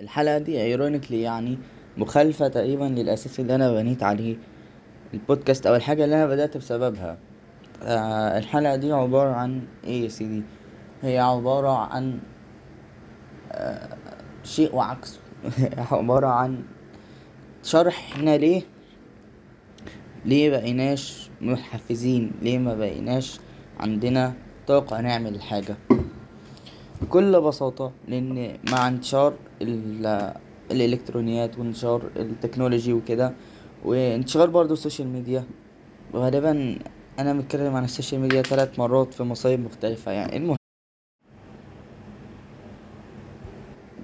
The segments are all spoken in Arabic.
الحلقة دي ايرونيكلي يعني مخالفة تقريبا للأساس اللي أنا بنيت عليه البودكاست أو الحاجة اللي أنا بدأت بسببها. آه الحلقة دي عبارة عن إيه يا سيدي؟ هي عبارة عن آه شيء وعكسه عبارة عن شرح إحنا ليه ليه بقيناش متحفزين ليه ما بقيناش عندنا طاقة نعمل الحاجة. بكل بساطة لأن مع انتشار الإلكترونيات وانتشار التكنولوجي وكده. وانتشار برضو ال social media. غالبا أنا متكلم عن ال social media تلات مرات في مصايب مختلفة يعني. المهم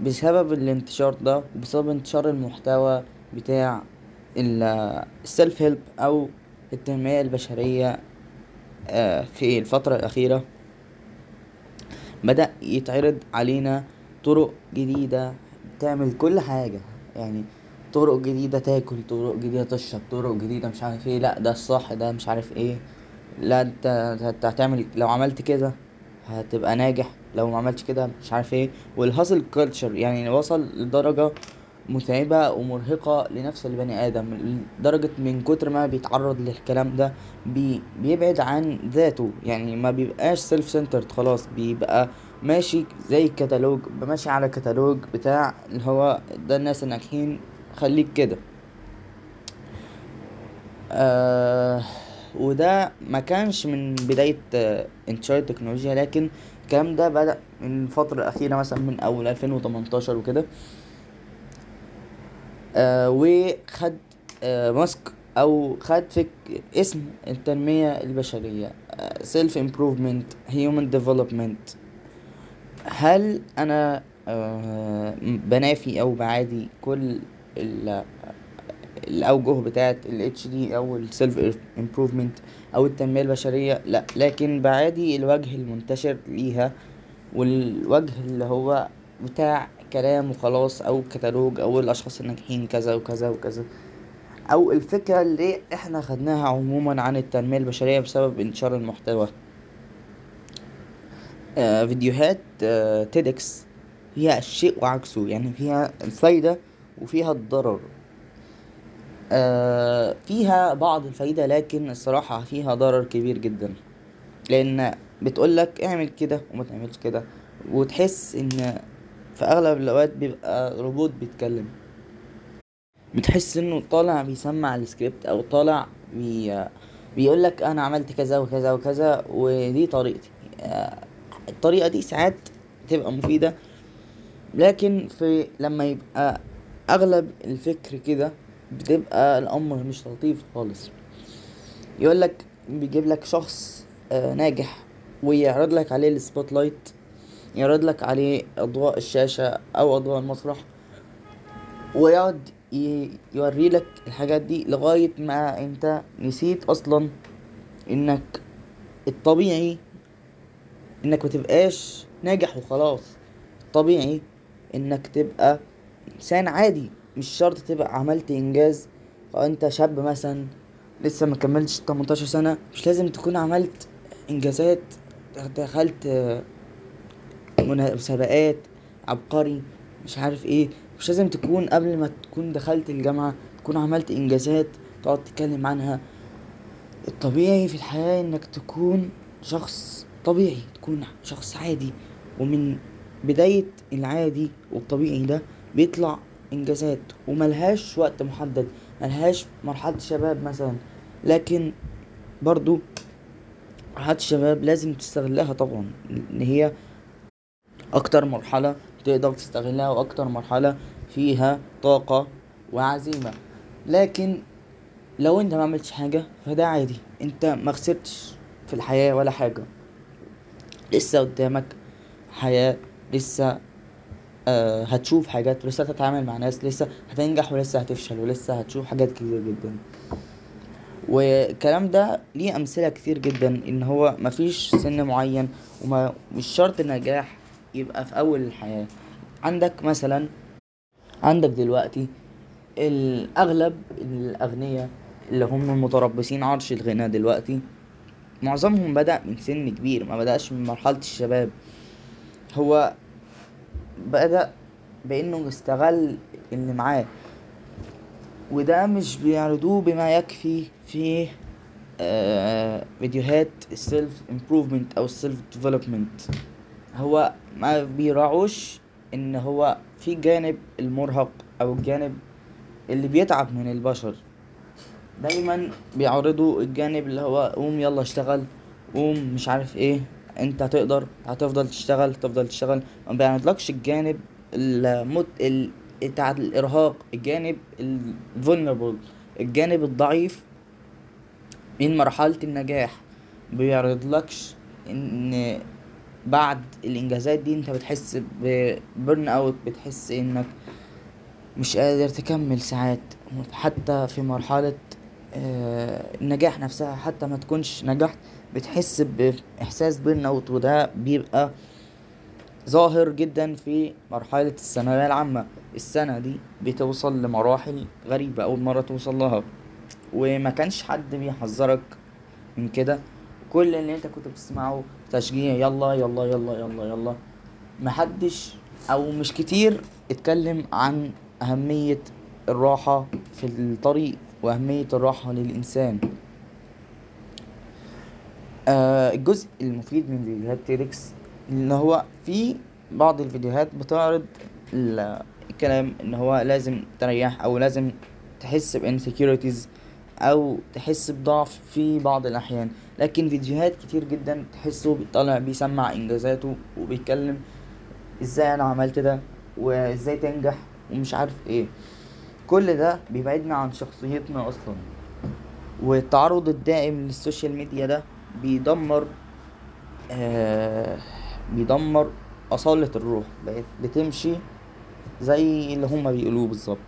بسبب الانتشار ده وبسبب انتشار المحتوى بتاع ال self help أو التنمية البشرية آه، في الفترة الأخيرة بدأ يتعرض علينا طرق جديدة تعمل كل حاجة. يعني طرق جديدة تاكل طرق جديدة تشرب طرق جديدة مش عارف إيه. لا ده الصح ده مش عارف إيه. لا انت هتعمل لو عملت كده هتبقى ناجح. لو ما عملتش كده مش عارف إيه. والهاسل كلتشر يعني وصل لدرجة متعبة ومرهقة لنفس البني آدم. لدرجة من كتر ما بيتعرض للكلام ده بي بيبعد عن ذاته. يعني ما بيبقاش self centered خلاص. بيبقى ماشي زي الكتالوج ماشي على كتالوج بتاع اللي هو ده الناس الناجحين خليك كده. آه وده ما كانش من بداية آه انتشار التكنولوجيا لكن الكلام ده بدأ من الفترة الأخيرة مثلا من أول ألفين وتمنتاشر وكده. آه وخد آه mask أو خد fake اسم التنمية البشرية self improvement human development هل أنا آه بنافي أو بعادي كل الأوجه بتاعت ال HD أو ال self improvement أو التنمية البشرية؟ لا لكن بعادي الوجه المنتشر ليها والوجه اللي هو بتاع كلام وخلاص أو كتالوج أو الأشخاص الناجحين كذا وكذا وكذا. أو الفكرة اللي إحنا خدناها عموما عن التنمية البشرية بسبب انتشار المحتوى. فيديوهات آه تيدكس فيها الشيء وعكسه يعني فيها الفايدة وفيها الضرر. آه فيها بعض الفايدة لكن الصراحة فيها ضرر كبير جدا. لأن بتقولك اعمل كده وما تعملش كده وتحس إن في أغلب الأوقات بيبقى روبوت بيتكلم. بتحس إنه طالع بيسمع السكريبت أو طالع بي بيقول لك أنا عملت كذا وكذا وكذا ودي طريقتي. الطريقة دي ساعات تبقى مفيدة لكن في لما يبقى أغلب الفكر كده بتبقى الأمر مش لطيف خالص. يقول لك بيجيب لك شخص ناجح ويعرض لك عليه ال spotlight يعرض لك عليه أضواء الشاشة أو أضواء المسرح ويقعد يوري لك الحاجات دي لغاية ما أنت نسيت أصلا إنك الطبيعي إنك متبقاش ناجح وخلاص. الطبيعي إنك تبقى إنسان عادي مش شرط تبقى عملت إنجاز. فأنت شاب مثلا لسه ما كملتش 18 سنة مش لازم تكون عملت إنجازات. دخلت مسابقات عبقري مش عارف إيه. مش لازم تكون قبل ما تكون دخلت الجامعة تكون عملت إنجازات تقعد تتكلم عنها. الطبيعي في الحياة إنك تكون شخص طبيعي تكون شخص عادي ومن بداية العادي والطبيعي ده بيطلع إنجازات وملهاش وقت محدد ملهاش مرحلة شباب مثلا. لكن برضو مرحلة الشباب لازم تستغلها طبعا ان هي أكتر مرحلة تقدر تستغلها وأكتر مرحلة فيها طاقة وعزيمة. لكن لو أنت ما عملتش حاجة فده عادي أنت ما خسرتش في الحياة ولا حاجة. لسه قدامك حياة لسه آه هتشوف حاجات ولسه هتتعامل مع ناس لسه هتنجح ولسه هتفشل ولسه هتشوف حاجات كتير جدا. والكلام ده ليه أمثلة كتير جدا إن هو مفيش سن معين ومش شرط النجاح يبقى في أول الحياة. عندك مثلا عندك دلوقتي الأغلب الأغنياء اللي هم متربصين عرش الغنى دلوقتي معظمهم بدأ من سن كبير ما بدأش من مرحلة الشباب. هو بدأ بإنه استغل اللي معاه. وده مش بيعرضوه بما يكفي في آه فيديوهات ال self improvement أو ال self development هو ما بيراعوش إن هو في جانب المرهق أو الجانب اللي بيتعب من البشر. دايما بيعرضوا الجانب اللي هو قوم يلا اشتغل قوم مش عارف إيه انت هتقدر هتفضل تشتغل تفضل تشتغل. ما بيعرضلكش الجانب المت ال... بتاع الإرهاق الجانب الفولنربل الجانب الضعيف من مرحلة النجاح. بيعرضلكش إن بعد الإنجازات دي أنت بتحس ب burnout بتحس إنك مش قادر تكمل ساعات. حتى في مرحلة النجاح نفسها حتى ما تكونش نجحت بتحس بإحساس burnout وده بيبقى ظاهر جدا في مرحلة الثانوية العامة. السنة دي بتوصل لمراحل غريبة أول مرة توصل لها وما كانش حد بيحذرك من كده. كل اللي أنت كنت بتسمعه تشجيع يلا يلا يلا يلا يلا. محدش أو مش كتير اتكلم عن أهمية الراحة في الطريق. وأهمية الراحة للإنسان. آه الجزء المفيد من فيديوهات تيدكس إن هو في بعض الفيديوهات بتعرض الكلام إن هو لازم تريح أو لازم تحس ب insecurities أو تحس بضعف في بعض الأحيان. لكن فيديوهات كتير جدا تحسه بيطلع بيسمع إنجازاته وبيتكلم إزاي أنا عملت ده وإزاي تنجح ومش عارف إيه. كل ده بيبعدنا عن شخصيتنا أصلا. والتعرض الدائم لل social media ده بيدمر آه بيدمر أصالة الروح. بقت بتمشي زي اللي هما بيقولوه بالظبط.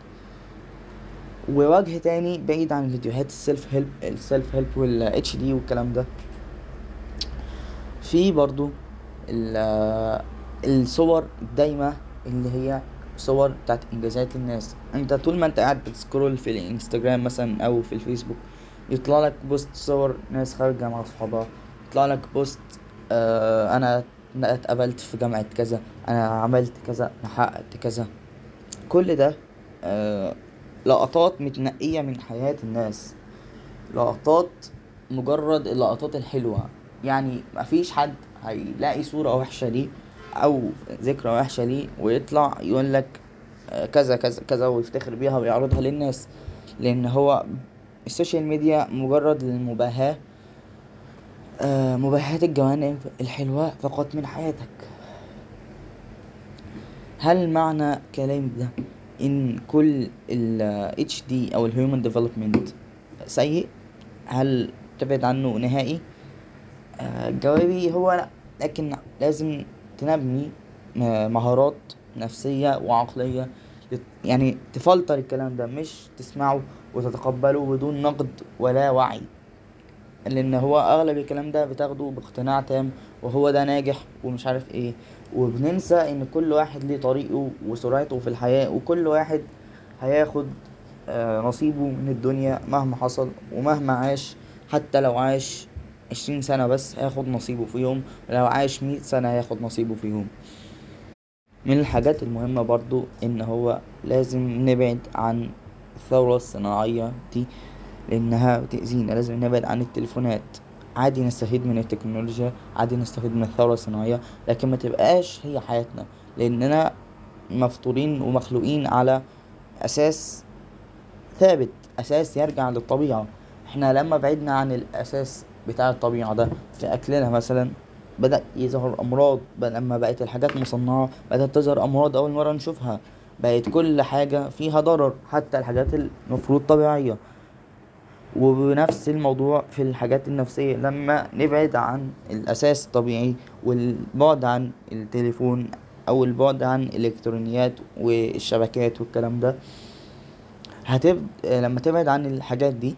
ووجه تاني بعيد عن فيديوهات ال self help ال self help وال HD والكلام ده. في برضو الصور الدايمة اللي هي صور بتاعت إنجازات الناس. أنت طول ما أنت قاعد بت scroll في الإنستجرام مثلا أو في الفيسبوك يطلع لك post صور ناس خارجة مع صحابها يطلع لك بوست آه أنا اتقبلت في جامعة كذا أنا عملت كذا أنا حققت كذا. كل ده آه لقطات متنقية من حياة الناس. لقطات مجرد اللقطات الحلوة. يعني مفيش حد هيلاقي صورة وحشة ليه أو ذكرى وحشة ليه ويطلع يقول لك آه، كذا كذا كذا ويفتخر بيها ويعرضها للناس. لأن هو السوشيال ميديا مجرد للمباهاة آه مباحات الجوانب الحلوة فقط من حياتك. هل معنى كلامي ده إن كل ال HD أو ال Human Development سيء؟ هل تبعد عنه نهائي؟ آه جوابي هو لأ لكن لازم تنمي مهارات نفسية وعقلية يعني تفلتر الكلام ده مش تسمعه وتتقبله بدون نقد ولا وعي. لأن هو أغلب الكلام ده بتاخده باقتناع تام وهو ده ناجح ومش عارف إيه. وبننسى إن كل واحد ليه طريقه وسرعته في الحياة وكل واحد هياخد آه، نصيبه من الدنيا مهما حصل ومهما عاش حتى لو عاش عشرين سنة بس هياخد نصيبه فيهم لو عاش مية سنة هياخد نصيبه فيهم من الحاجات المهمة برضو إن هو لازم نبعد عن الثورة الصناعية دي لأنها بتأذينا لازم نبعد عن التليفونات. عادي نستفيد من التكنولوجيا عادي نستفيد من الثورة الصناعية لكن ما تبقاش هي حياتنا. لأننا مفطورين ومخلوقين على أساس ثابت أساس يرجع للطبيعة. إحنا لما بعدنا عن الأساس بتاع الطبيعة ده في أكلنا مثلا بدأ يظهر أمراض لما بقت الحاجات مصنعة بدأت تظهر أمراض أول مرة نشوفها. بقت كل حاجة فيها ضرر حتى الحاجات المفروض طبيعية. وبنفس الموضوع في الحاجات النفسية. لما نبعد عن الأساس الطبيعي والبعد عن التليفون أو البعد عن الإلكترونيات والشبكات والكلام ده هتبدأ لما تبعد عن الحاجات دي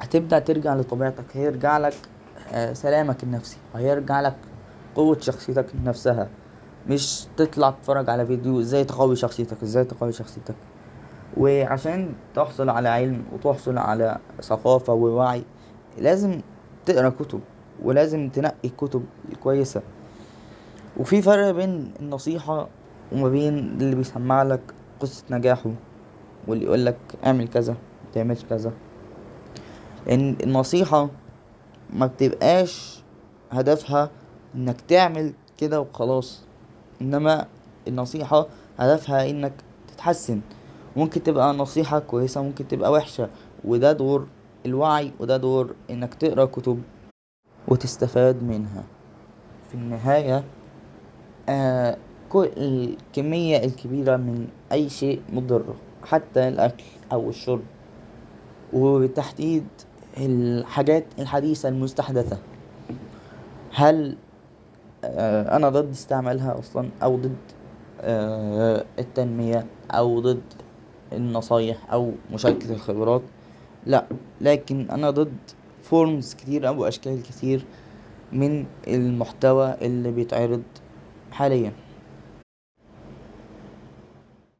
هتبدأ ترجع لطبيعتك هيرجع لك آه، سلامك النفسي وهيرجع لك قوة شخصيتك نفسها. مش تطلع تتفرج على فيديو إزاي تقوي شخصيتك إزاي تقوي شخصيتك. وعشان تحصل على علم وتحصل على ثقافة ووعي لازم تقرأ كتب ولازم تنقي الكتب الكويسة وفي فرق بين النصيحة وما بين اللي بيسمعلك قصة نجاحه واللي يقولك اعمل كذا متعملش كذا. لأن النصيحة مبتبقاش هدفها إنك تعمل كده وخلاص إنما النصيحة هدفها إنك تتحسن. ممكن تبقى نصيحة كويسة ممكن تبقى وحشة وده دور الوعي وده دور إنك تقرأ كتب وتستفاد منها. في النهاية كل الكمية الكبيرة من أي شيء مضر حتى الأكل أو الشرب. وبالتحديد الحاجات الحديثة المستحدثة. هل أنا ضد استعمالها أصلا أو ضد التنمية أو ضد النصايح أو مشاركة الخبرات؟ لا لكن أنا ضد فورمز كتير أو أشكال كتير من المحتوى اللي بيتعرض حاليا.